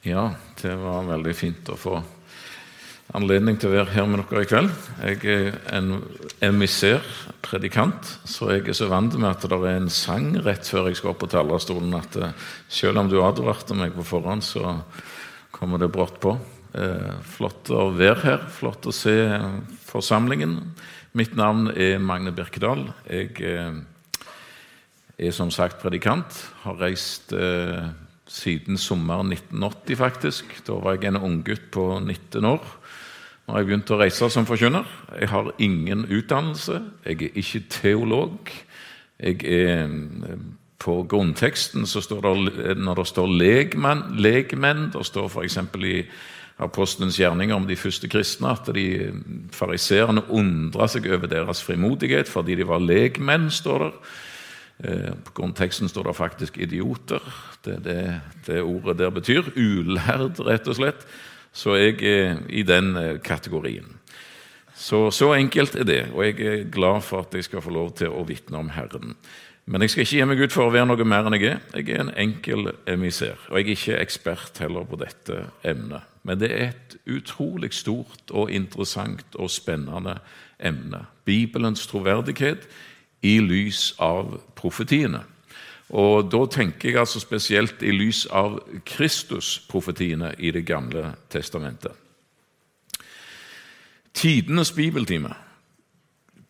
Ja, det var veldig fint å få anledning til å være her med dere i kveld. Jeg er en emissær predikant, så jeg er så vant med at det er en sang rett før jeg skal opp på talerstolen at eh, selv om du advarte meg på forhånd, så kommer det brått på. Eh, flott å være her, flott å se forsamlingen. Mitt navn er Magne Birkedal. Jeg eh, er som sagt predikant. Har reist siden sommeren 1980, faktisk. Da var jeg en unggutt på 19 år når jeg begynt å reise som forkynner. Jeg har ingen utdannelse. Jeg er ikke teolog. Jeg er På grunnteksten så står det, når det står legmenn, legmenn Det står f.eks. i Apostelens gjerninger om de første kristne at de fariseerne undra seg over deres frimodighet fordi de var legmenn, står det. Eh, på konteksten står det faktisk 'idioter'. Det det, det ordet der betyr. Ulærd, rett og slett. Så jeg er i den eh, kategorien. Så, så enkelt er det, og jeg er glad for at jeg skal få lov til å vitne om Herren. Men jeg skal ikke gi meg ut for å være noe mer enn jeg er. Jeg er en enkel emissær, og jeg er ikke ekspert heller på dette emnet. Men det er et utrolig stort og interessant og spennende emne. Bibelens troverdighet i lys av profetiene. Og Da tenker jeg altså spesielt i lys av Kristus-profetiene i Det gamle testamentet. Tidenes bibeltime,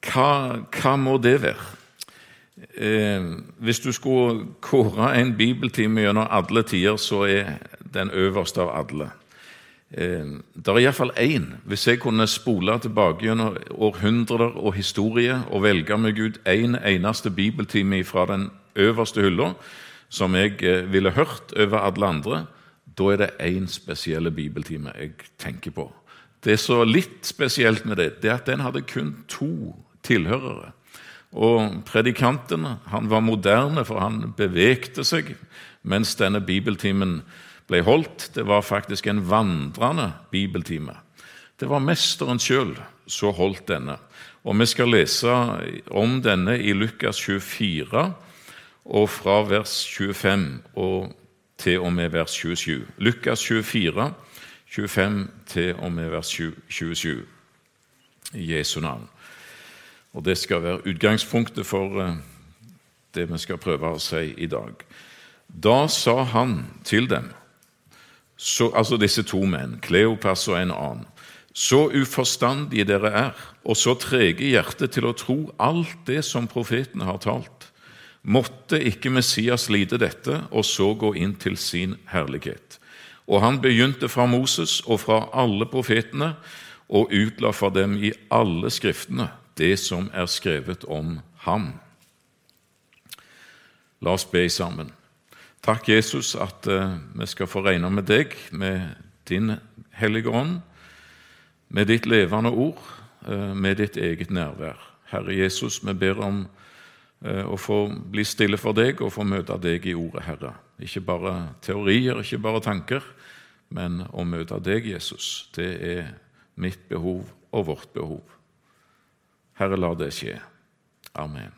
hva, hva må det være? Eh, hvis du skulle kåre en bibeltime gjennom alle tider, så er den øverste av alle. Eh, det er iallfall én. Hvis jeg kunne spole tilbake gjennom århundrer og historie og velge meg ut én en eneste bibeltime fra den øverste hylla som jeg eh, ville hørt over alle andre, da er det én spesiell bibeltime jeg tenker på. Det er så litt spesielt med det, det er at den hadde kun to tilhørere. Og predikanten han var moderne, for han bevegte seg mens denne bibeltimen ble holdt. Det var faktisk en vandrende bibeltime. Det var mesteren sjøl som holdt denne. Og Vi skal lese om denne i Lukas 24, og fra vers 25 og til og med vers 27. Lukas 24, 25 til og med vers 27 i Jesu navn. Og Det skal være utgangspunktet for eh, det vi skal prøve å si i dag. Da sa han til dem så, altså disse to menn, Kleopas og en annen. Så uforstandige dere er, og så trege i hjertet til å tro alt det som profetene har talt. Måtte ikke Messias lide dette, og så gå inn til sin herlighet. Og han begynte fra Moses og fra alle profetene, og utla for dem i alle skriftene det som er skrevet om ham. La oss be sammen. Takk, Jesus, at uh, vi skal få regne med deg, med din hellige ånd, med ditt levende ord, uh, med ditt eget nærvær. Herre Jesus, vi ber om uh, å få bli stille for deg og få møte deg i ordet, Herre. Ikke bare teorier, ikke bare tanker, men å møte deg, Jesus. Det er mitt behov og vårt behov. Herre, la det skje. Amen.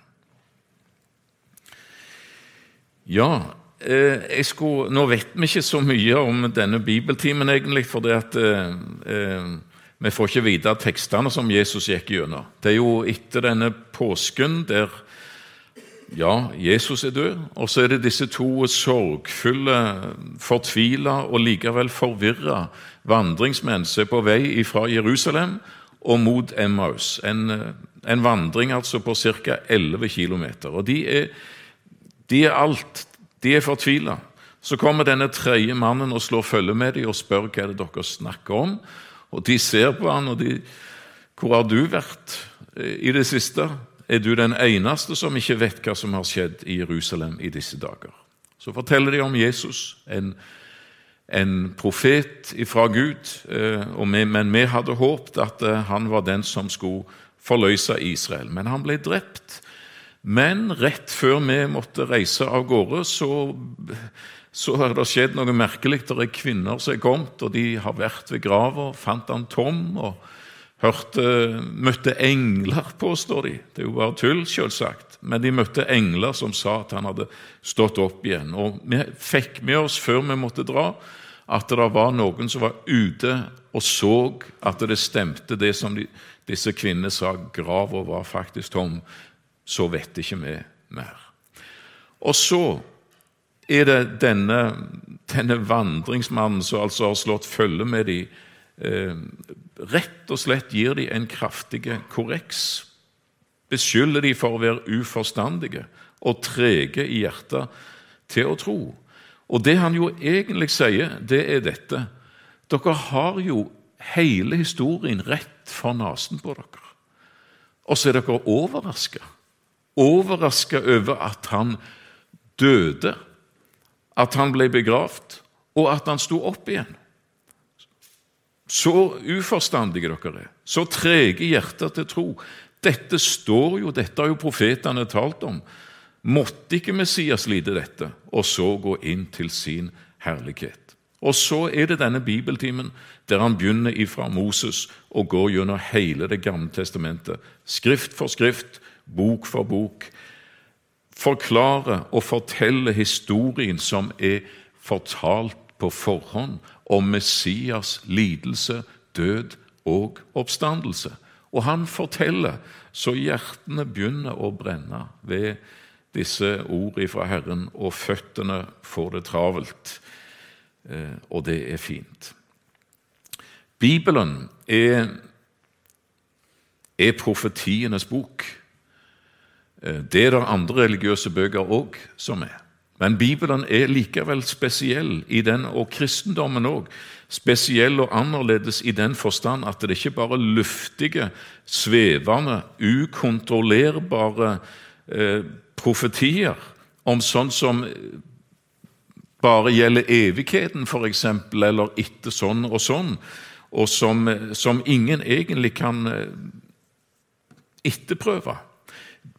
Ja, Eh, skulle, nå vet vi ikke så mye om denne bibeltimen, egentlig, for at eh, eh, vi får ikke vite tekstene som Jesus gikk gjennom. Det er jo etter denne påsken der ja, Jesus er død, og så er det disse to sorgfulle, fortvila og likevel forvirra vandringsmenn som er på vei fra Jerusalem og mot Emmaus. En, en vandring altså på ca. 11 km. Og de er, de er alt de er fortvila. Så kommer denne tredje mannen og slår følge med dem og spør hva er det dere snakker om. Og De ser på han og de 'Hvor har du vært i det siste?' 'Er du den eneste som ikke vet hva som har skjedd i Jerusalem i disse dager?' Så forteller de om Jesus, en, en profet fra Gud. vi, men vi hadde håpet at eh, han var den som skulle forløse Israel. Men han ble drept men rett før vi måtte reise av gårde, så, så har det skjedd noe merkelig. Det er kvinner som er kommet, og de har vært ved grava, fant han tom. og hørte, møtte engler, påstår de. Det er jo bare tull, selvsagt. Men de møtte engler som sa at han hadde stått opp igjen. Og vi fikk med oss før vi måtte dra, at det var noen som var ute og så at det stemte, det som de, disse kvinnene sa, grava var faktisk tom, så vet ikke vi mer. Og så er det denne, denne vandringsmannen som altså har slått følge med dem, eh, rett og slett gir dem en kraftig korreks. Beskylder dem for å være uforstandige og trege i hjertet til å tro. Og det han jo egentlig sier, det er dette. Dere har jo hele historien rett for nesen på dere. Og så er dere overraska. Overraska over at han døde, at han ble begravd, og at han sto opp igjen. Så uforstandige dere er, så trege hjerter til tro. Dette står jo, dette har jo profetene talt om. Måtte ikke Messias lide dette, og så gå inn til sin herlighet? Og så er det denne bibeltimen der han begynner ifra Moses og går gjennom hele Det gamle testamentet, skrift for skrift, bok for bok, forklare og fortelle historien som er fortalt på forhånd om Messias lidelse, død og oppstandelse. Og han forteller så hjertene begynner å brenne ved disse ordene fra Herren, og føttene får det travelt. Eh, og det er fint. Bibelen er, er profetienes bok. Eh, det er det andre religiøse bøker òg som er. Men Bibelen er likevel spesiell i den, og kristendommen òg. Spesiell og annerledes i den forstand at det ikke bare er luftige, svevende, ukontrollerbare eh, profetier om sånn som bare gjelder evigheten, f.eks., eller etter sånn og sånn, og som, som ingen egentlig kan eh, etterprøve.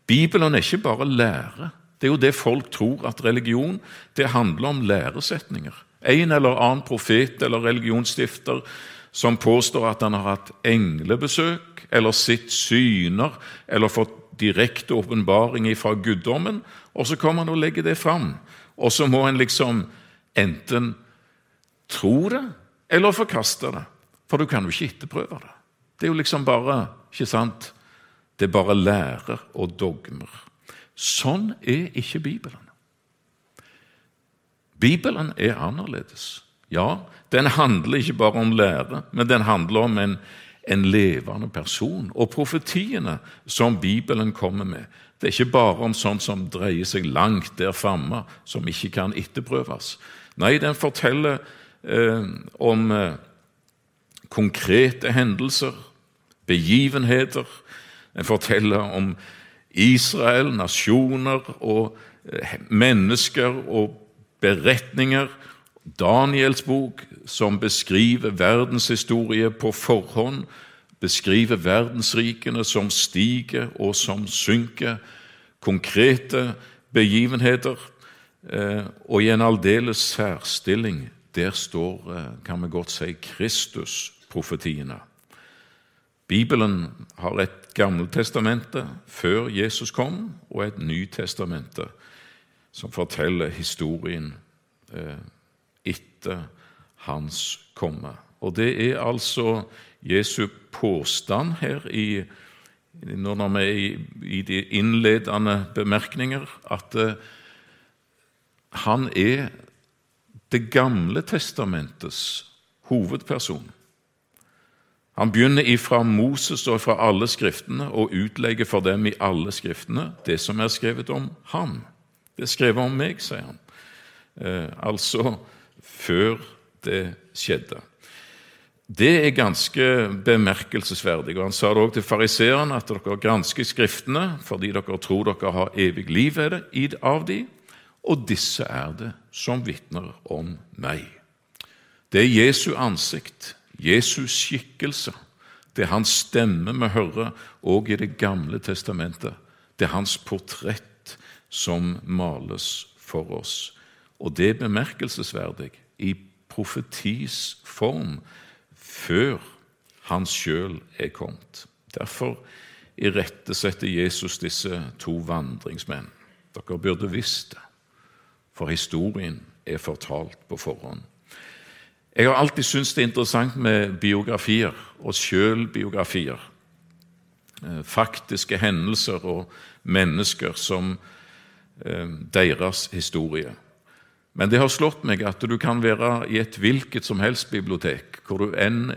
Bibelen er ikke bare lære. Det er jo det folk tror, at religion det handler om læresetninger. En eller annen profet eller religionsstifter som påstår at han har hatt englebesøk eller sett syner eller fått direkte åpenbaring fra guddommen, og så kommer han og legger det fram. Og så må en liksom enten tro det eller forkaste det, for du kan jo ikke etterprøve det. Det er jo liksom bare ikke sant? Det er bare lærer og dogmer. Sånn er ikke Bibelen. Bibelen er annerledes. Ja, den handler ikke bare om lære, men den handler om en, en levende person. Og profetiene som Bibelen kommer med, det er ikke bare om sånt som dreier seg langt der framme, som ikke kan etterprøves. Nei, den forteller eh, om eh, konkrete hendelser, begivenheter. Den forteller om Israel, nasjoner og eh, mennesker og beretninger. Daniels bok, som beskriver verdenshistorie på forhånd, beskriver verdensrikene som stiger og som synker, konkrete begivenheter, eh, og i en aldeles særstilling. Der står, eh, kan vi godt si, Kristus-profetiene. Bibelen har et Gammeltestamente før Jesus kom, og et Nytestamente som forteller historien eh, etter hans komme. Og det er altså Jesu påstand her i, når vi er i, de innledende bemerkninger, at uh, han er Det gamle testamentets hovedperson. Han begynner ifra Moses og fra alle skriftene og utlegger for dem i alle skriftene det som er skrevet om ham. Det er skrevet om meg, sier han. Eh, altså før det skjedde. Det er ganske bemerkelsesverdig. og Han sa det også til fariseerne at dere gransker Skriftene fordi dere tror dere har evig liv av dem, og disse er det som vitner om meg. Det er Jesu ansikt, Jesus skikkelse. Det er hans stemme vi hører òg i Det gamle testamentet. Det er hans portrett som males for oss. Og det er bemerkelsesverdig i profetis form før han sjøl er kommet. Derfor irettesetter Jesus disse to vandringsmenn. Dere burde visst det, for historien er fortalt på forhånd. Jeg har alltid syntes det er interessant med biografier og sjølbiografier. Eh, faktiske hendelser og mennesker som eh, deres historie. Men det har slått meg at du kan være i et hvilket som helst bibliotek, hvor du enn,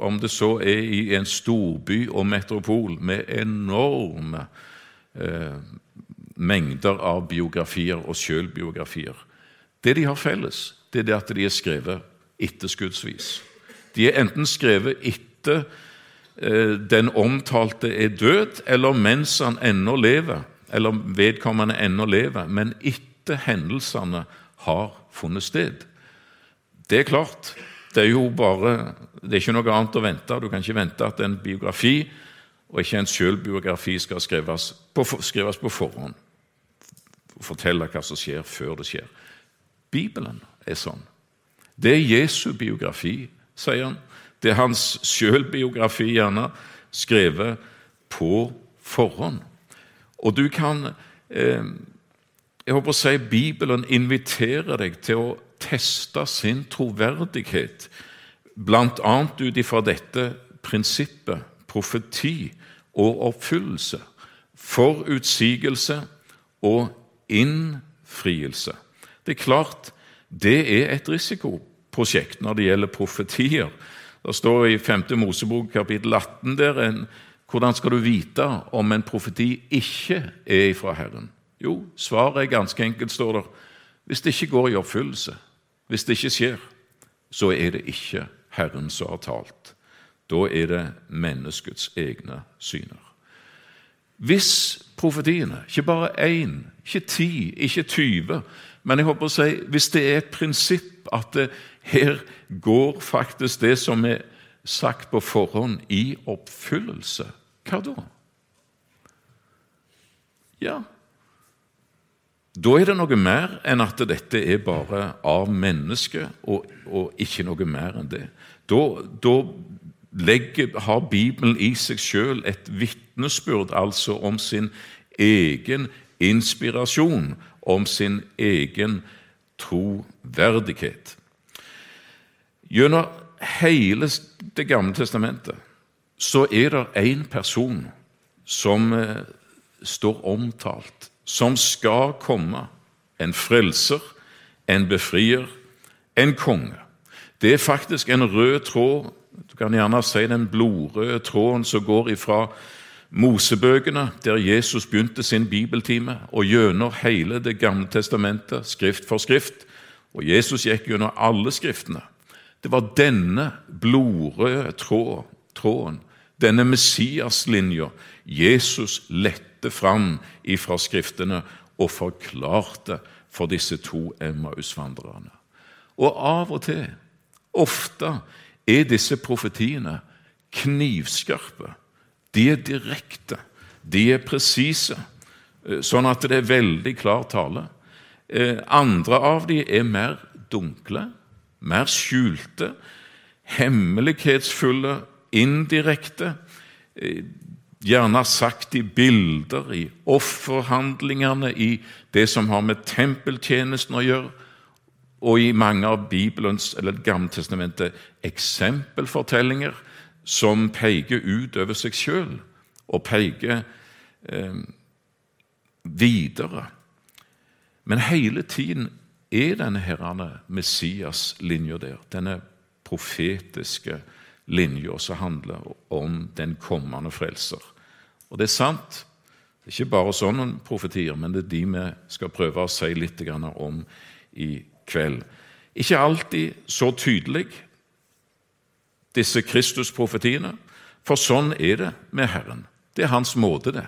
om det så er i en storby og metropol med enorme eh, mengder av biografier og sjølbiografier. Det de har felles, det er det at de er skrevet etterskuddsvis. De er enten skrevet etter eh, den omtalte er død, eller mens han ennå lever, eller vedkommende ennå lever, men etter hendelsene har funnet sted. Det er klart, det er jo bare Det er ikke noe annet å vente. Du kan ikke vente at en biografi og ikke en sjølbiografi skal skrives på, skrives på forhånd. Fortelle hva som skjer før det skjer. Bibelen er sånn. Det er Jesu biografi, sier han. Det er hans sjølbiografi, gjerne, skrevet på forhånd. Og du kan eh, jeg håper å si Bibelen inviterer deg til å teste sin troverdighet, bl.a. ut ifra dette prinsippet profeti og oppfyllelse, forutsigelse og innfrielse. Det er klart det er et risikoprosjekt når det gjelder profetier. Det står i 5. Mosebok kapittel 18 der en, hvordan skal du vite om en profeti ikke er ifra Herren? Jo, svaret er ganske enkelt, står der. Hvis det ikke går i oppfyllelse, hvis det ikke skjer, så er det ikke Herren som har talt. Da er det menneskets egne syner. Hvis profetiene, ikke bare én, ikke ti, ikke tyve, men jeg håper å si, hvis det er et prinsipp at det, her går faktisk det som er sagt på forhånd, i oppfyllelse, hva da? Ja, da er det noe mer enn at dette er bare av mennesket, og, og ikke noe mer enn det. Da, da legger, har Bibelen i seg selv et vitnesbyrd altså om sin egen inspirasjon, om sin egen troverdighet. Gjennom hele Det gamle testamentet så er det én person som eh, står omtalt som skal komme. En frelser, en befrier, en konge. Det er faktisk en rød tråd, du kan gjerne si den blodrøde tråden som går ifra Mosebøkene, der Jesus begynte sin bibeltime, og gjennom hele Det gamle testamentet, skrift for skrift. Og Jesus gikk gjennom alle skriftene. Det var denne blodrøde tråden, denne Messias-linja, Jesus lette fram ifra Skriftene og forklarte for disse to Emmaus-vandrerne. Og av og til, ofte, er disse profetiene knivskarpe. De er direkte, de er presise, eh, sånn at det er veldig klar tale. Eh, andre av de er mer dunkle, mer skjulte, hemmelighetsfulle, indirekte. Eh, gjerne sagt i bilder, i offerhandlingene, i det som har med tempeltjenesten å gjøre, og i mange av Bibelens eller Det gamle testamentet eksempelfortellinger som peker ut over seg sjøl og peker eh, videre. Men hele tiden er denne herrene Messias-linja der, denne profetiske linja som handler om den kommende frelser. Og det er sant. Det er ikke bare sånne profetier, men det er de vi skal prøve å si litt om i kveld. Ikke alltid så tydelig, disse Kristus-profetiene, for sånn er det med Herren. Det er hans måte, det.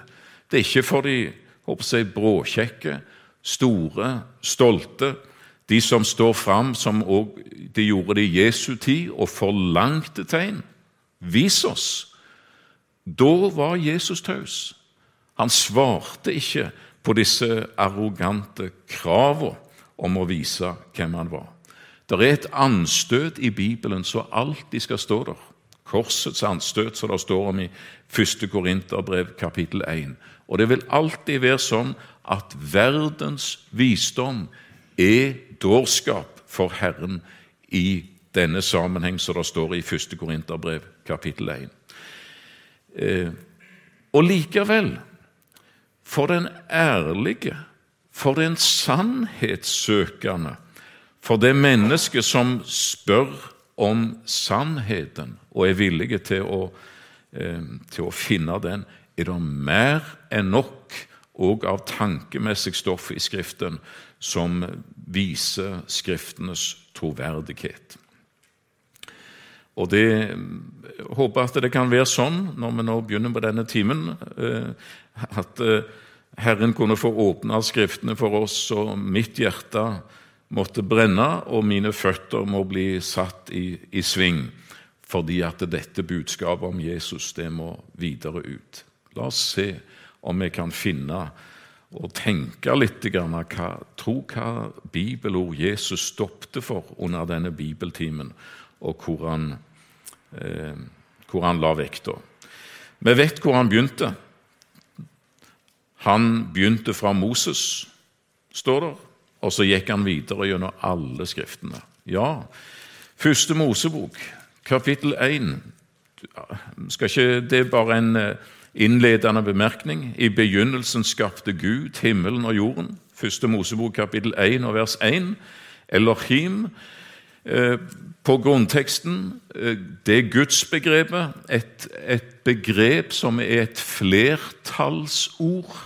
Det er ikke for de håper jeg, bråkjekke, store, stolte, de som står fram, som de gjorde det i Jesu tid, og forlangte tegn. Vis oss. Da var Jesus taus. Han svarte ikke på disse arrogante kravene om å vise hvem han var. Det er et anstøt i Bibelen som alltid skal stå der. Korsets anstøt, som det står om i 1. Korinterbrev kapittel 1. Og det vil alltid være sånn at verdens visdom er dårskap for Herren i denne sammenheng som det står i 1. Korinterbrev, kapittel 1. Eh, og likevel, for den ærlige, for den sannhetssøkende, for det mennesket som spør om sannheten og er villige til å, eh, til å finne den, er det mer enn nok og av tankemessig stoff i Skriften som viser Skriftenes troverdighet. Og det jeg håper at det kan være sånn når vi nå begynner på denne timen, eh, at eh, Herren kunne få åpne Skriftene for oss, og mitt hjerte måtte brenne, og mine føtter må bli satt i, i sving, fordi at dette budskapet om Jesus det må videre ut. La oss se om vi kan finne og tenke litt hva, tro hva bibelord Jesus stoppte for under denne bibeltimen, og hvor han, eh, hvor han la vekta. Vi vet hvor han begynte. Han begynte fra Moses, står det, og så gikk han videre gjennom alle skriftene. Ja, Første Mosebok, kapittel 1 Skal ikke det bare en eh, innledende bemerkning. I begynnelsen skapte Gud himmelen og jorden. Første Mosebok kapittel 1 og vers 1. Elohim eh, på grunnteksten. Eh, det er gudsbegrepet, et, et begrep som er et flertallsord,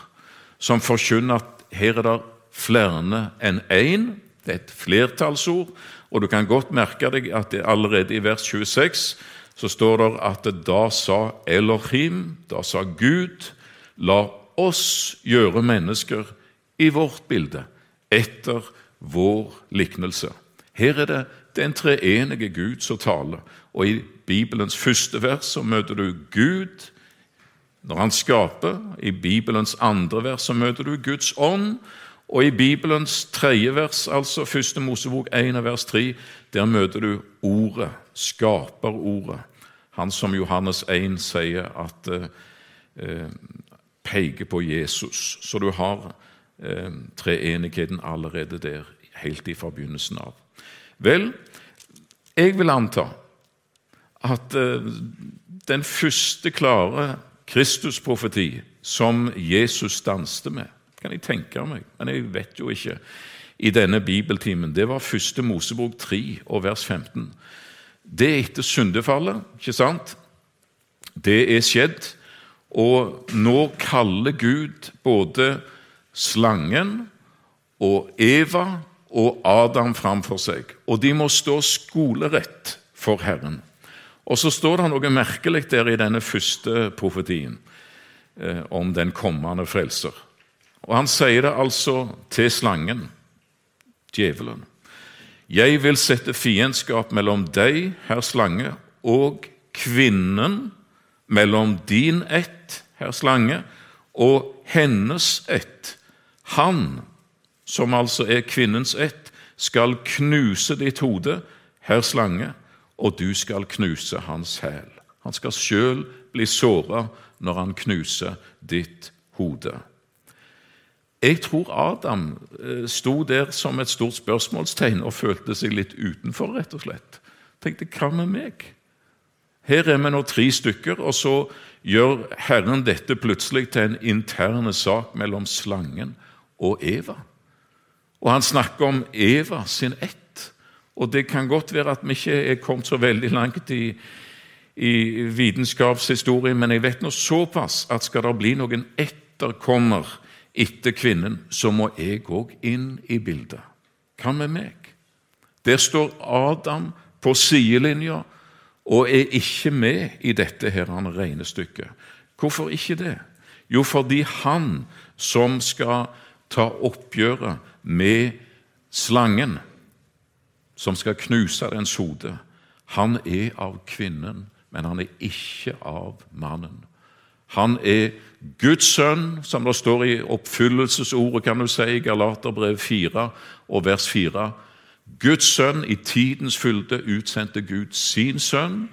som forkynner at her er det flere enn én. Det er et flertallsord, og du kan godt merke deg at det allerede i vers 26 så står det at da sa Elohim, da sa Gud, la oss gjøre mennesker i vårt bilde, etter vår liknelse. Her er det den treenige Gud som taler, og i Bibelens første vers så møter du Gud når han skaper. I Bibelens andre vers så møter du Guds ånd. Og i Bibelens tredje vers, altså første Mosebok 1 vers 3, der møter du Ordet, skaperordet. Han som Johannes 1 sier at eh, peker på Jesus. Så du har eh, treenigheten allerede der, helt fra begynnelsen av. Vel, jeg vil anta at eh, den første klare Kristusprofeti som Jesus danste med, kan jeg tenke meg, men jeg vet jo ikke i denne bibeltimen, det var første Mosebok 3 og vers 15. Det er etter syndefallet, ikke sant? Det er skjedd, og nå kaller Gud både slangen og Eva og Adam framfor seg, og de må stå skolerett for Herren. Og så står det noe merkelig der i denne første profetien eh, om den kommende frelser. Og Han sier det altså til slangen, djevelen. Jeg vil sette fiendskap mellom deg, herr slange, og kvinnen, mellom din ett, herr slange, og hennes ett. Han, som altså er kvinnens ett, skal knuse ditt hode, herr slange, og du skal knuse hans hæl. Han skal sjøl bli såra når han knuser ditt hode. Jeg tror Adam eh, sto der som et stort spørsmålstegn og følte seg litt utenfor, rett og slett. Tenkte hva med meg? Her er vi nå tre stykker, og så gjør Herren dette plutselig til en interne sak mellom slangen og Eva. Og han snakker om Eva sin ett. Og det kan godt være at vi ikke er kommet så veldig langt i, i vitenskapshistorien, men jeg vet nå såpass at skal det bli noen etterkommer etter kvinnen, så må jeg òg inn i bildet. Hva med meg? Der står Adam på sidelinja og er ikke med i dette her regnestykket. Hvorfor ikke det? Jo, fordi han som skal ta oppgjøret med slangen, som skal knuse dens hode. Han er av kvinnen, men han er ikke av mannen. Han er Guds sønn, som det står i oppfyllelsesordet, kan du si, i Galaterbrev 4 og vers 4. Guds sønn i tidens fylde utsendte Gud sin sønn,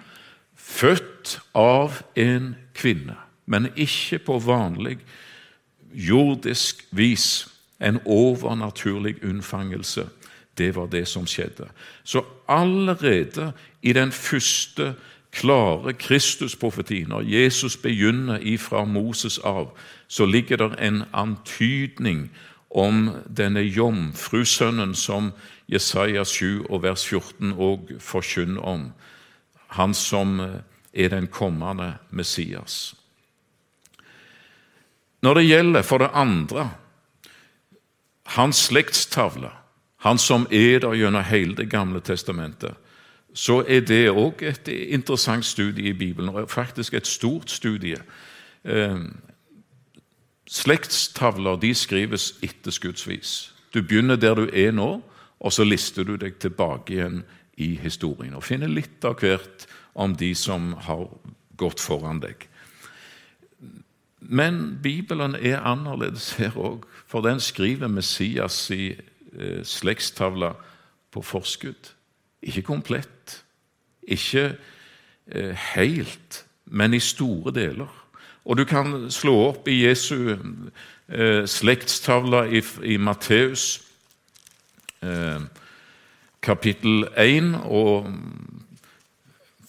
født av en kvinne, men ikke på vanlig jordisk vis, en overnaturlig unnfangelse Det var det som skjedde. Så allerede i den første klare Kristusprofeti, når Jesus begynner ifra Moses av, så ligger det en antydning om denne jomfrusønnen som Jesaja 7 og vers 14 òg forkynner om. Han som er den kommende Messias. Når det gjelder for det andre hans slektstavle, han som er der gjennom hele Det gamle testamentet, så er det òg et interessant studie i Bibelen, og faktisk et stort studie. Eh, slektstavler de skrives etterskuddsvis. Du begynner der du er nå, og så lister du deg tilbake igjen i historien. Og finner litt av hvert om de som har gått foran deg. Men Bibelen er annerledes her òg, for den skriver Messias i eh, slektstavla på forskudd. Ikke komplett, ikke eh, helt, men i store deler. Og du kan slå opp i Jesu eh, slektstavle i, i Matteus eh, kapittel 1 og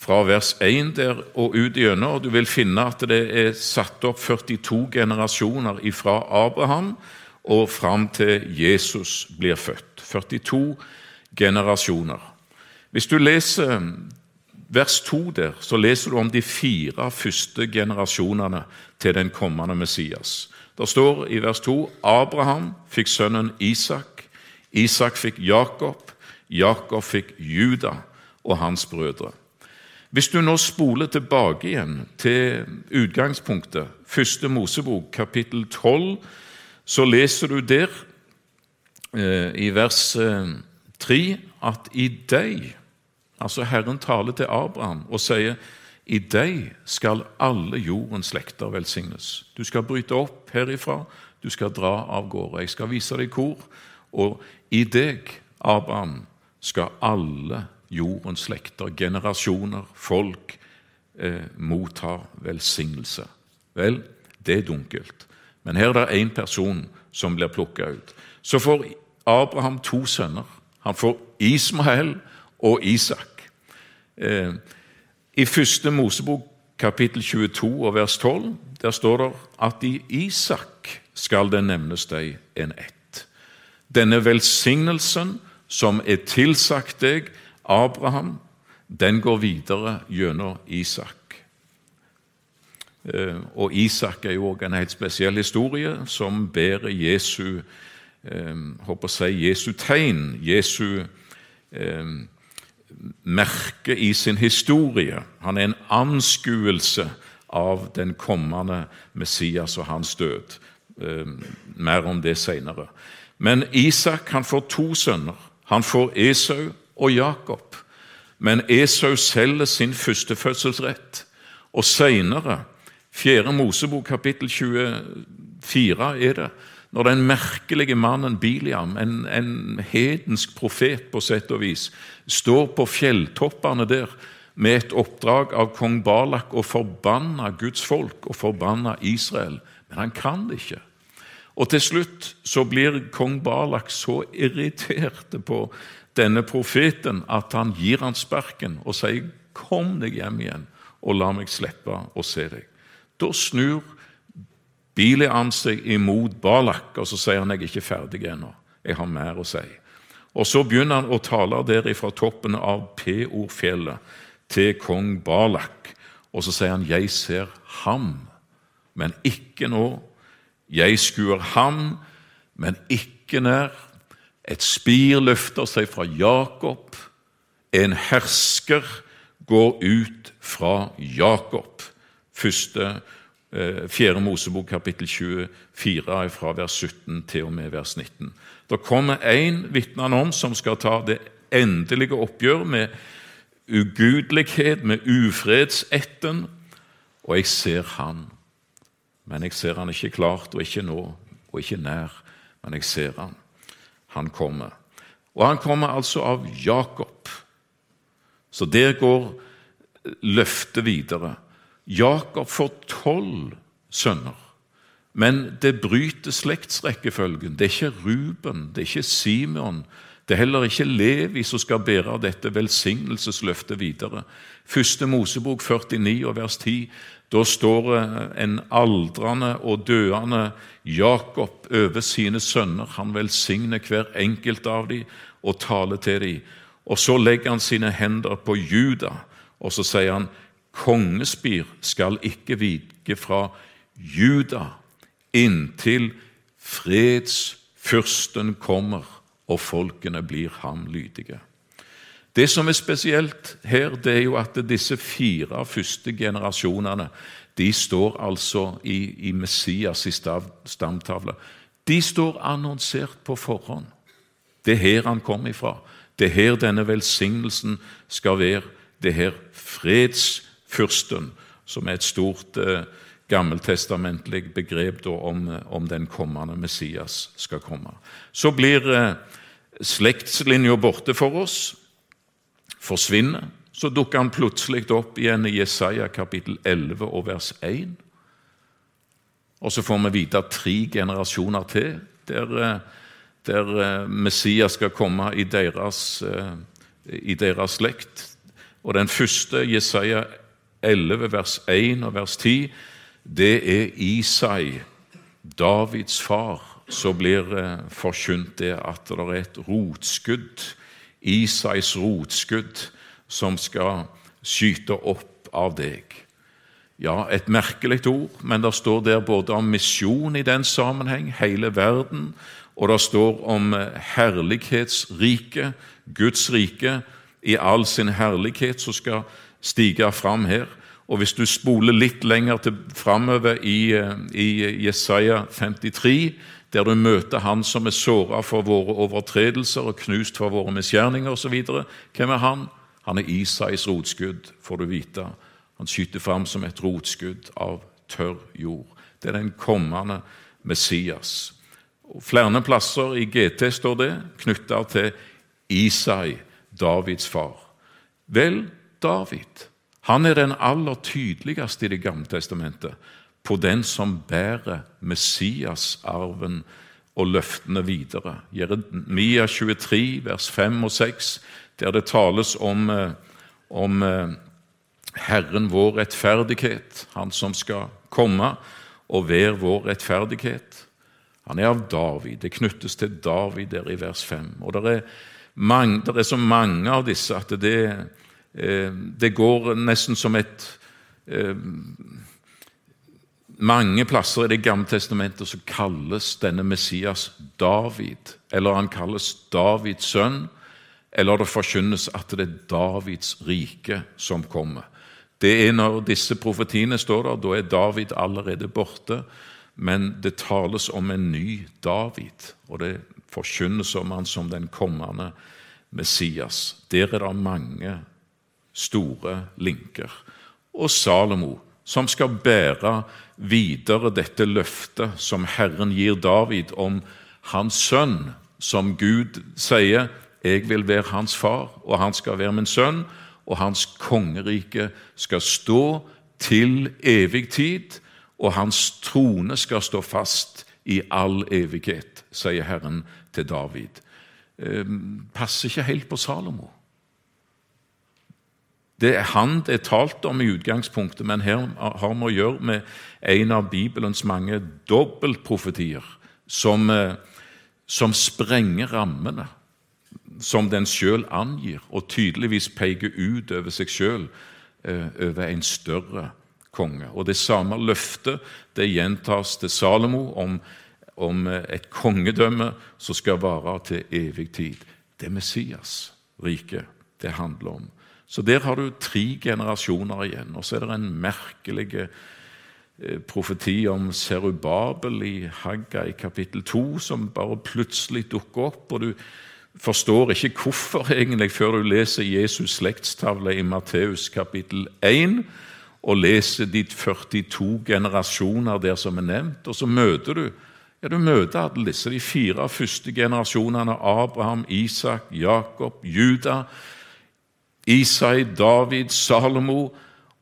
fra vers 1 der og ut gjennom, og du vil finne at det er satt opp 42 generasjoner fra Abraham og fram til Jesus blir født. 42 generasjoner. Hvis du leser vers 2 der, så leser du om de fire første generasjonene til den kommende Messias. Det står i vers 2 Abraham fikk sønnen Isak. Isak fikk Jakob. Jakob fikk Juda og hans brødre. Hvis du nå spoler tilbake igjen til utgangspunktet, første Mosebok, kapittel 12, så leser du der eh, i vers eh, 3 at i deg Altså Herren taler til Abraham og sier i deg skal alle jordens slekter velsignes. Du skal bryte opp herifra, du skal dra av gårde. Jeg skal vise deg hvor. Og i deg, Abraham, skal alle jordens slekter, generasjoner, folk, eh, mottar velsignelse. Vel, det er dunkelt. Men her er det én person som blir plukka ut. Så får Abraham to sønner. Han får Ismael og Isak. Eh, I første Mosebok kapittel 22 og vers 12 der står det at i Isak skal det nevnes deg en ett. Denne velsignelsen som er tilsagt deg, Abraham den går videre gjennom Isak. Eh, og Isak er jo også en helt spesiell historie som bærer Jesu håper eh, si Jesu tegn, Jesu eh, merke i sin historie. Han er en anskuelse av den kommende Messias og hans død. Mer om det senere. Men Isak han får to sønner. Han får Esau og Jakob. Men Esau selger sin førstefødselsrett. Og seinere, 4. Mosebok kapittel 24, er det, når den merkelige mannen Biliam, en, en hedensk profet på sett og vis, står på fjelltoppene der med et oppdrag av kong Balak å forbanne Guds folk og forbanne Israel. Men han kan det ikke. Og til slutt så blir kong Balak så irritert på denne profeten at han gir han sparken og sier 'Kom deg hjem igjen, og la meg slippe å se deg'. Da snur Bileam seg imot Balak, og så sier han 'jeg er ikke ferdig ennå, jeg har mer å si'. Og Så begynner han å tale der fra toppen av Peorfjellet til kong Balak. Og så sier han 'jeg ser ham, men ikke nå'. 'Jeg skuer ham, men ikke nær'. Et spir løfter seg fra Jakob. En hersker går ut fra Jakob. Første kapittel Eh, 4. Mosebok kapittel 24 fra vers 17 til og med vers 19. Det kommer én, vitner om, som skal ta det endelige oppgjør med ugudelighet, med ufredsetten, og jeg ser han. Men jeg ser han ikke klart, og ikke nå, og ikke nær, men jeg ser han. Han kommer. Og han kommer altså av Jakob. Så der går løftet videre. Jakob får tolv sønner. Men det bryter slektsrekkefølgen. Det er ikke Ruben, det er ikke Simeon, Det er heller ikke Levi som skal bære dette velsignelsesløftet videre. Første Mosebok 49 og vers 10. Da står en aldrende og døende Jakob over sine sønner. Han velsigner hver enkelt av dem og taler til dem. Og så legger han sine hender på Juda, og så sier han kongespir skal ikke vike fra Juda inntil fredsfyrsten kommer og folkene blir ham lydige. Det som er spesielt her, det er jo at disse fire første generasjonene de står altså i, i Messias' i stamtavle. De står annonsert på forhånd. Det er her han kom ifra. Det er her denne velsignelsen skal være. Det er her fredsfyrsten, som er et stort eh, gammeltestamentlig begrep om, om, den kommende Messias skal komme. Så blir eh, slektslinja borte for oss, forsvinner. Så dukker han plutselig opp igjen i Jesaja kapittel 11 og vers 1. Og så får vi vite tre generasjoner til der, eh, der eh, Messias skal komme i deres, eh, i deres slekt. Og den første, Jesaja 11, vers 1 og vers 10, det er Isai, Davids far, så blir forkynt det at det er et rotskudd, Isais rotskudd, som skal skyte opp av deg. Ja, et merkelig ord, men det står der både om misjon i den sammenheng, hele verden, og det står om eh, herlighetsriket, Guds rike, i all sin herlighet som skal stige fram her. Og Hvis du spoler litt lenger til, framover i, eh, i Jesaja 53, der du møter Han som er såra for våre overtredelser og knust for våre misgjerninger osv., hvem er han? Han er Isais rotskudd, får du vite. Han skyter fram som et rotskudd av tørr jord. Det er den kommende Messias. Og flere plasser i GT står det knytta til Isai, Davids far. Vel, David han er den aller tydeligste i Det gamle testamentet på den som bærer Messias-arven og løftene videre. Jeremia 23, vers 5 og 6 der det tales om, eh, om eh, Herren vår rettferdighet, Han som skal komme og være vår rettferdighet. Han er av David. Det knyttes til David der i vers 5. Og det er, mange, det er så mange av disse at det, eh, det går nesten som et Mange plasser i Det gamle testamentet så kalles denne Messias David, eller han kalles Davids sønn eller det forkynnes at det er Davids rike som kommer. Det er Når disse profetiene står der, da er David allerede borte, men det tales om en ny David, og det forkynnes om han som den kommende Messias. Der er det mange store linker. Og Salomo, som skal bære videre dette løftet som Herren gir David om hans sønn, som Gud sier jeg vil være hans far, og han skal være min sønn, og hans kongerike skal stå til evig tid, og hans trone skal stå fast i all evighet, sier Herren til David. Eh, passer ikke helt på Salomo. Det er han det er talt om i utgangspunktet, men her har vi å gjøre med en av Bibelens mange dobbeltprofetier som, eh, som sprenger rammene som den sjøl angir, og tydeligvis peker ut over seg sjøl, eh, over en større konge. Og Det samme løftet det gjentas til Salomo om, om eh, et kongedømme som skal vare til evig tid. Det er Messias rike det handler om. Så der har du tre generasjoner igjen. Og så er det en merkelig eh, profeti om Serubabel i Hagga i kapittel 2, som bare plutselig dukker opp. og du forstår ikke hvorfor egentlig før du leser Jesus' slektstavle i Matteus kapittel 1 og leser de 42 generasjoner der som er nevnt, og så møter du ja, du møter alle disse, de fire første generasjonene Abraham, Isak, Jakob, Juda, Isai, David, Salomo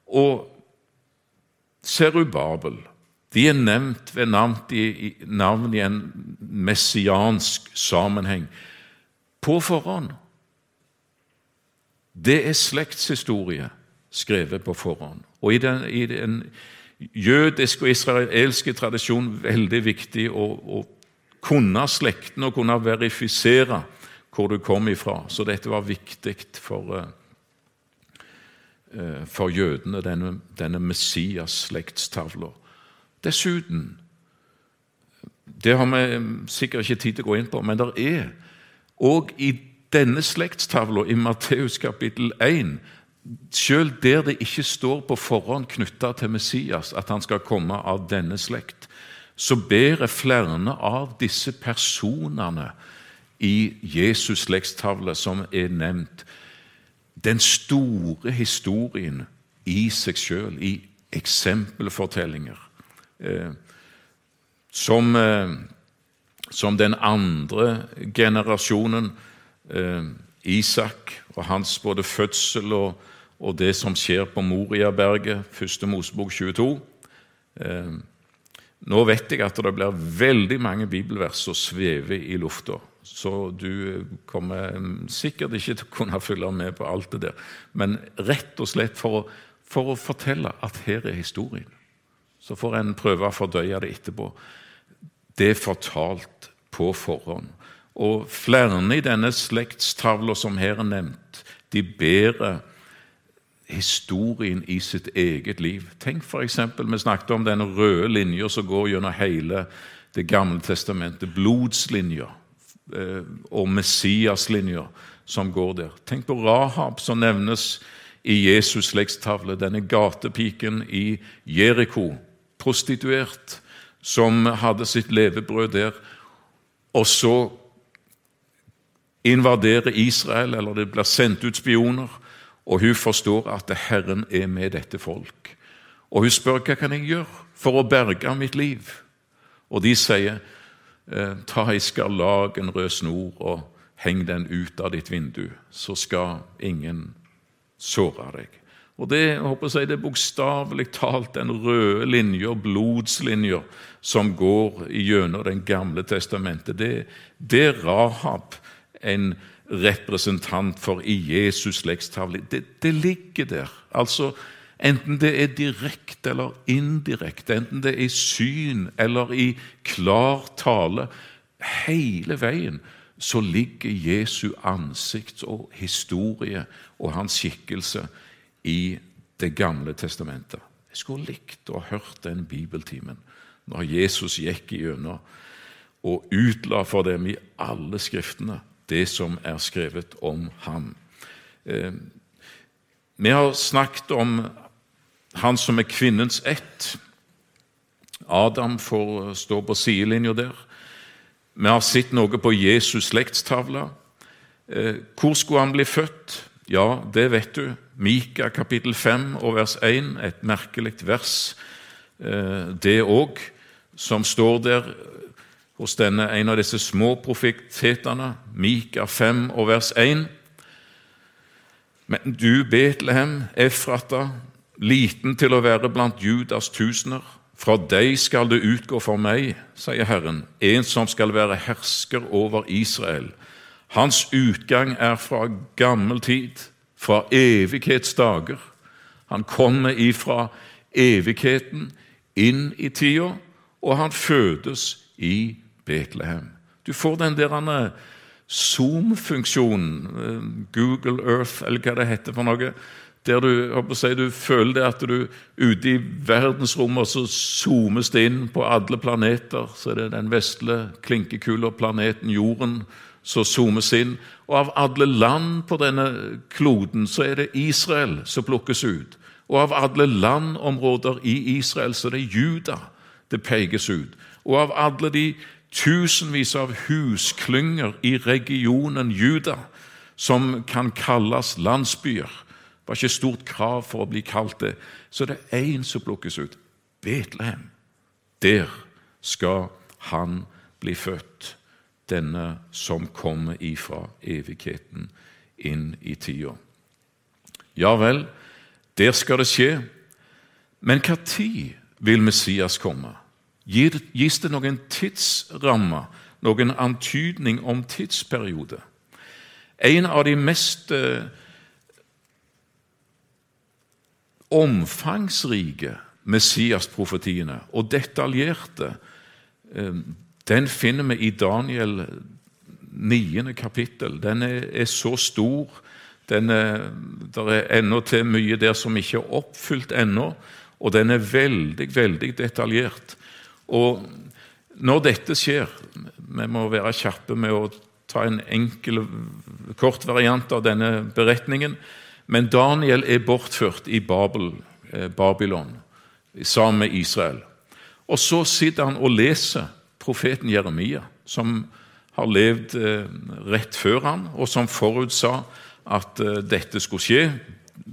og Serubabel. De er nevnt ved navn i, en messiansk sammenheng. på forhånd. Det er slektshistorie skrevet på forhånd. Og i den, i den jødiske og israelske tradisjon veldig viktig å, å kunne slekten og kunne verifisere hvor du kom ifra. Så dette var viktig for, eh, for jødene, denne, denne Messias-slektstavla. Dessuten Det har vi sikkert ikke tid til å gå inn på, men det er òg i denne slektstavla i Matteus kapittel 1 selv der det ikke står på forhånd knytta til Messias at han skal komme av denne slekt, så bærer flere av disse personene i Jesus' slektstavle som er nevnt, den store historien i seg sjøl, i eksempelfortellinger. Eh, som, eh, som, den andre generasjonen, eh, Isak og hans både fødsel og, og det som skjer på Moriaberget, første Mosebok 22. Eh, nå vet jeg at det blir veldig mange bibelvers som svever i lufta. Så du kommer sikkert ikke til å kunne følge med på alt det der. Men rett og slett for å, for å fortelle at her er historien. Så får en prøve å fordøye det etterpå. Det er fortalt på forhånd. Og flere i denne slektstavla som her er nevnt, de bærer historien i sitt eget liv. Tenk f.eks. Vi snakket om den røde linja som går gjennom hele Det gamle testamentet. Blodslinja og Messias-linja som går der. Tenk på Rahab, som nevnes i Jesus' slektstavle. Denne gatepiken i Jeriko, prostituert, som hadde sitt levebrød der. Og så invaderer Israel, eller det blir sendt ut spioner. Og hun forstår at Herren er med dette folk. Og hun spør hva kan jeg gjøre for å berge mitt liv. Og de sier eh, ta ei skarlag, en rød snor, og heng den ut av ditt vindu, så skal ingen såre deg. Og Det jeg håper jeg, det er bokstavelig talt den røde linja, blodslinja, som går gjennom Det gamle testamentet. Det, det er Rahab, en representant for i Jesus slektstavle. Det, det ligger der. Altså, Enten det er direkte eller indirekte, enten det er i syn eller i klar tale Hele veien så ligger Jesu ansikt og historie og hans skikkelse i Det gamle testamentet. Jeg skulle likt å ha hørt den bibeltimen når Jesus gikk gjennom og utla for dem i alle skriftene det som er skrevet om ham. Eh, vi har snakket om han som er kvinnens ett. Adam får stå på sidelinja der. Vi har sett noe på Jesus' slektstavle. Eh, hvor skulle han bli født? Ja, det vet du. Mika kapittel 5 og vers 1, et merkelig vers, eh, det òg, som står der hos denne, en av disse små profetetene, Mika 5 og vers 1. Men du, Betlehem, Efrata, liten til å være blant Judas tusener, fra deg skal det utgå for meg, sier Herren, en som skal være hersker over Israel. Hans utgang er fra gammel tid, fra evighetsdager. Han kommer ifra evigheten inn i tida, og han fødes i Betlehem. Du får den der Zoom-funksjonen, eh, Google Earth, eller hva det heter for noe, der du, si, du føler det at du ute i verdensrommet så zoomes det inn på alle planeter. Så er det den vesle klinkekula planeten Jorden som zoomes inn. Og av alle land på denne kloden så er det Israel som plukkes ut. Og av alle landområder i Israel så er det Juda det pekes ut. Og av alle de tusenvis av husklynger i regionen Juda, som kan kalles landsbyer. Var ikke stort krav for å bli kalt det. Så det er én som plukkes ut. Betlehem. Der skal han bli født, denne som kommer ifra evigheten inn i tida. Ja vel, der skal det skje. Men hva tid vil Messias komme? Gis det noen tidsramme, noen antydning om tidsperiode? En av de mest eh, omfangsrike Messias-profetiene og detaljerte, eh, den finner vi i Daniel 9. kapittel. Den er, er så stor. Den er, det er ennå til mye der som ikke er oppfylt ennå, og den er veldig, veldig detaljert. Og når dette skjer Vi må være kjappe med å ta en enkel, kort variant av denne beretningen. Men Daniel er bortført i Babel, eh, Babylon sammen med Israel. Og så sitter han og leser profeten Jeremia, som har levd eh, rett før han, og som forutsa at eh, dette skulle skje.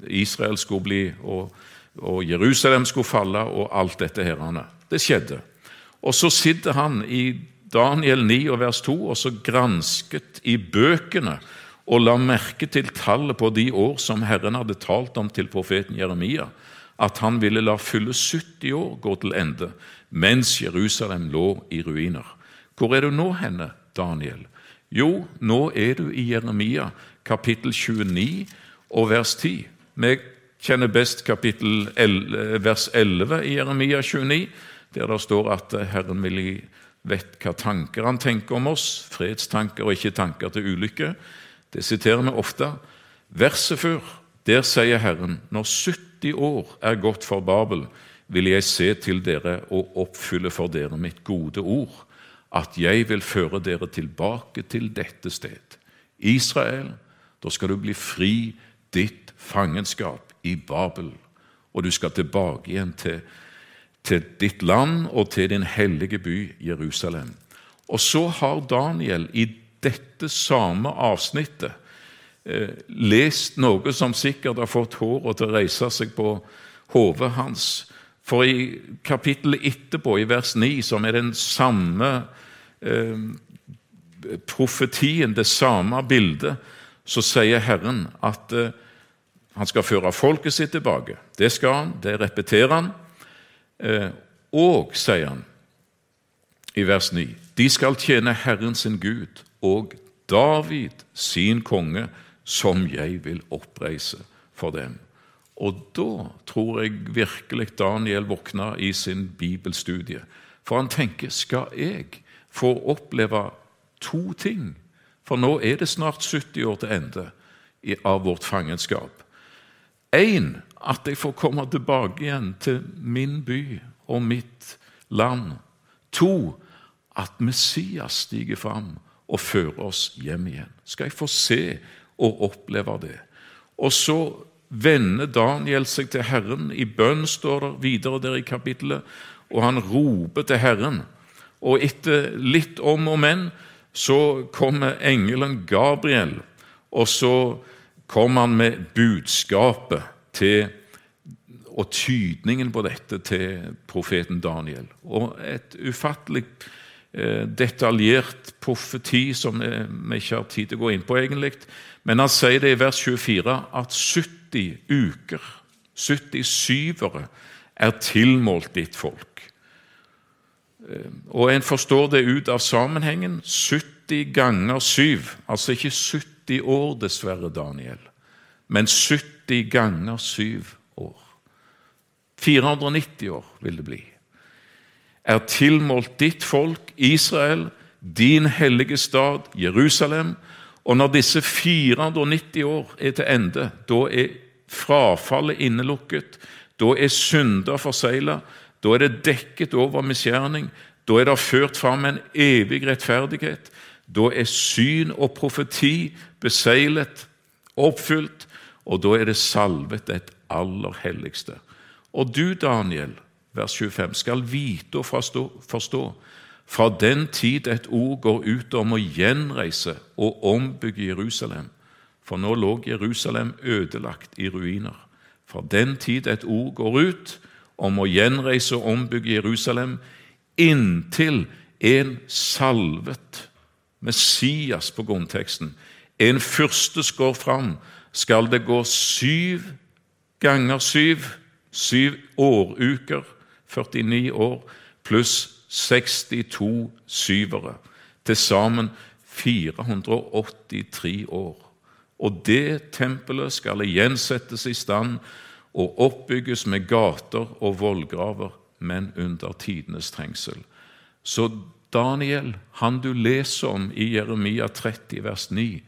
Israel skulle bli, og, og Jerusalem skulle falle, og alt dette herrene. Det skjedde. Og så sitter han i Daniel 9 og vers 2 og så gransket i bøkene og la merke til tallet på de år som Herren hadde talt om til profeten Jeremia, at han ville la fylle 70 år gå til ende, mens Jerusalem lå i ruiner. Hvor er du nå henne, Daniel? Jo, nå er du i Jeremia kapittel 29 og vers 10. Vi kjenner best kapittel 11, vers 11 i Jeremia 29, der det står at Herren vil vet hva tanker han tenker om oss, fredstanker og ikke tanker til ulykke. Det siterer vi ofte. Verset før, der sier Herren, når 70 år er gått for Babel, vil jeg se til dere og oppfylle for dere mitt gode ord, at jeg vil føre dere tilbake til dette sted. Israel, da skal du bli fri ditt fangenskap i Babel, og du skal tilbake igjen til, til ditt land og til din hellige by Jerusalem. Og så har Daniel i dette samme avsnittet eh, lest noe som sikkert har fått håret til å reise seg på hodet hans. For i kapittelet etterpå, i vers 9, som er den samme eh, profetien, det samme bildet, så sier Herren at eh, han skal føre folket sitt tilbake. Det skal han, det repeterer han. Og, sier han i vers 9, de skal tjene Herren sin Gud og David sin konge, som jeg vil oppreise for dem. Og da tror jeg virkelig Daniel våkna i sin bibelstudie. For han tenker skal jeg få oppleve to ting? For nå er det snart 70 år til ende av vårt fangenskap. Én, at jeg får komme tilbake igjen til min by og mitt land. To, at Messias stiger fram og føre oss hjem igjen. Skal jeg få se og oppleve det? Og så vender Daniel seg til Herren. I bønn står det videre der i kapittelet, og han roper til Herren. Og etter litt om og men så kommer engelen Gabriel, og så kommer han med budskapet til og tydningen på dette til profeten Daniel. Og et ufattelig Eh, detaljert profeti som vi ikke har tid til å gå inn på, egentlig. Men han sier det i vers 24 at 70 uker, 70 syvere, er tilmålt ditt folk. Eh, og en forstår det ut av sammenhengen. 70 ganger 7. Altså ikke 70 år, dessverre, Daniel, men 70 ganger 7 år. 490 år vil det bli er tilmålt ditt folk, Israel, din hellige stad, Jerusalem. Og når disse 490 år er til ende, da er frafallet innelukket, da er synder forsegla, da er det dekket over misgjerning, da er det ført fram en evig rettferdighet, da er syn og profeti beseglet, oppfylt, og da er det salvet det aller helligste. Og du, Daniel, vers 25, skal vite og forstå, fra den tid et ord går ut om å gjenreise og ombygge Jerusalem. For nå lå Jerusalem ødelagt i ruiner. Fra den tid et ord går ut om å gjenreise og ombygge Jerusalem, inntil en salvet Messias på grunnteksten, en fyrste skår fram, skal det gå syv ganger syv, syv åruker 49 år pluss 62 syvere. Til sammen 483 år. Og det tempelet skal igjen settes i stand og oppbygges med gater og vollgraver, men under tidenes trengsel. Så Daniel, han du leser om i Jeremia 30, vers 9,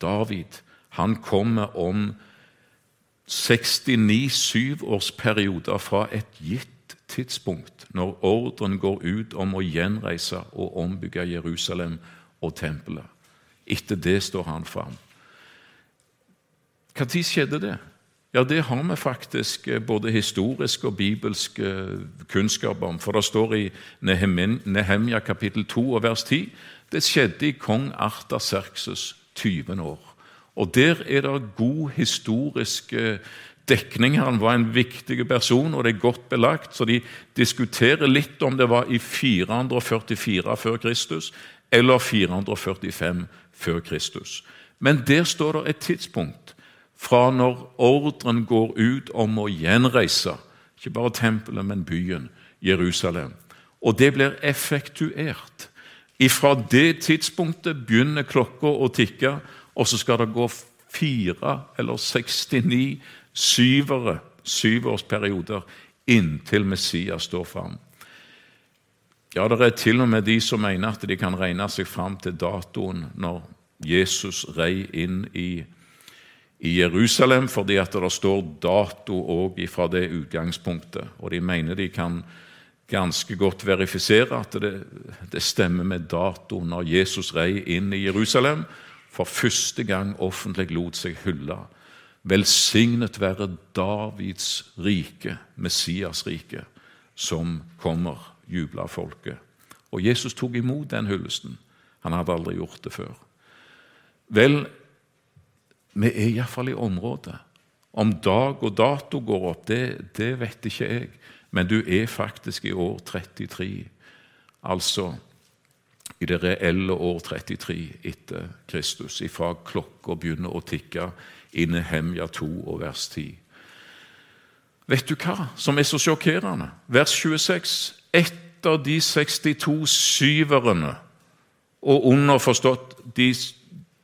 David, han kommer om 69 syvårsperioder fra et gitt tidspunkt, når ordren går ut om å gjenreise og ombygge Jerusalem og tempelet. Etter det står han fram. Når skjedde det? Ja, Det har vi faktisk eh, både historisk og bibelsk eh, kunnskap om. For det står i Nehemja kapittel 2 og vers 10 det skjedde i kong Artaserkses 20. år. Og Der er det god historisk dekning. Han var en viktig person, og det er godt belagt. Så de diskuterer litt om det var i 444 før Kristus eller 445 før Kristus. Men der står det et tidspunkt fra når ordren går ut om å gjenreise ikke bare tempelet, men byen Jerusalem. Og det blir effektuert. Ifra det tidspunktet begynner klokka å tikke, og så skal det gå fire eller 69 syvere, syvårsperioder inntil Messias står fram. Ja, det er til og med de som mener at de kan regne seg fram til datoen når Jesus rei inn i, i Jerusalem, fordi at det står dato òg fra det utgangspunktet. Og de mener de kan ganske godt verifisere at det, det stemmer med dato når Jesus rei inn i Jerusalem for første gang offentlig lot seg hylle. Velsignet være Davids rike, Messias rike, som kommer, jubla folket. Og Jesus tok imot den hyllesten. Han hadde aldri gjort det før. Vel, vi er iallfall i området. Om dag og dato går opp, det, det vet ikke jeg. Men du er faktisk i år 33. Altså i det reelle år 33 etter Kristus, ifra klokka begynner å tikke i Nehemja 2 og vers 10. Vet du hva som er så sjokkerende? Vers 26. Etter de 62 syverne, og underforstått de,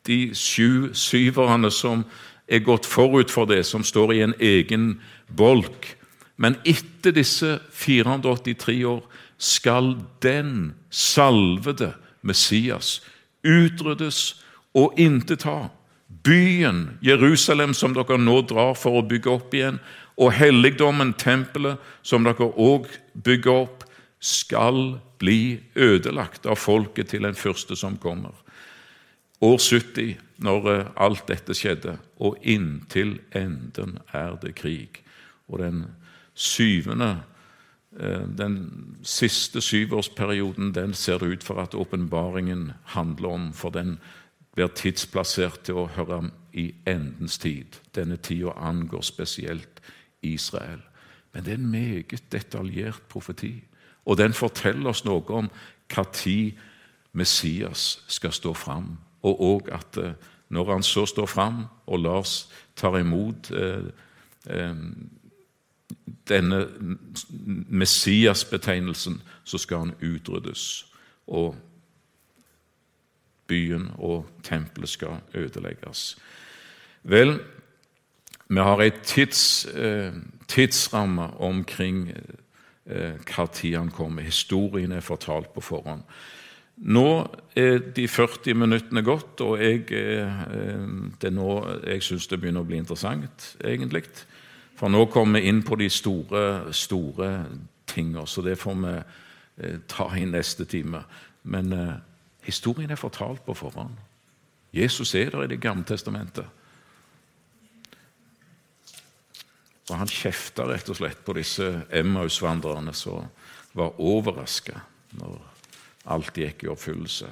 de sju syverne som er gått forut for det, som står i en egen bolk Men etter disse 483 år skal den salvede Messias utryddes og intet Byen Jerusalem, som dere nå drar for å bygge opp igjen, og helligdommen, tempelet, som dere òg bygger opp, skal bli ødelagt av folket til den første som kommer. År 70, når eh, alt dette skjedde, og inntil enden er det krig. Og den syvende Eh, den siste syvårsperioden den ser det ut for at åpenbaringen handler om, for den blir tidsplassert til å høre i endens tid. Denne tida angår spesielt Israel. Men det er en meget detaljert profeti, og den forteller oss noe om når Messias skal stå fram, og òg at eh, når han så står fram, og Lars tar imot eh, eh, denne Messias-betegnelsen, så skal han utryddes. Og byen og tempelet skal ødelegges. Vel, vi har en tids, eh, tidsramme omkring eh, hva tid han kommer. Historien er fortalt på forhånd. Nå er de 40 minuttene gått, og jeg, eh, det nå jeg syns det begynner å bli interessant, egentlig. For nå kommer vi inn på de store, store tingene, så det får vi eh, ta i neste time. Men historien er fortalt på forhånd. Jesus er der i Det gamle testamentet. Og han kjefta rett og slett på disse Emmaus-vandrerne som var overraska når alt gikk i oppfyllelse.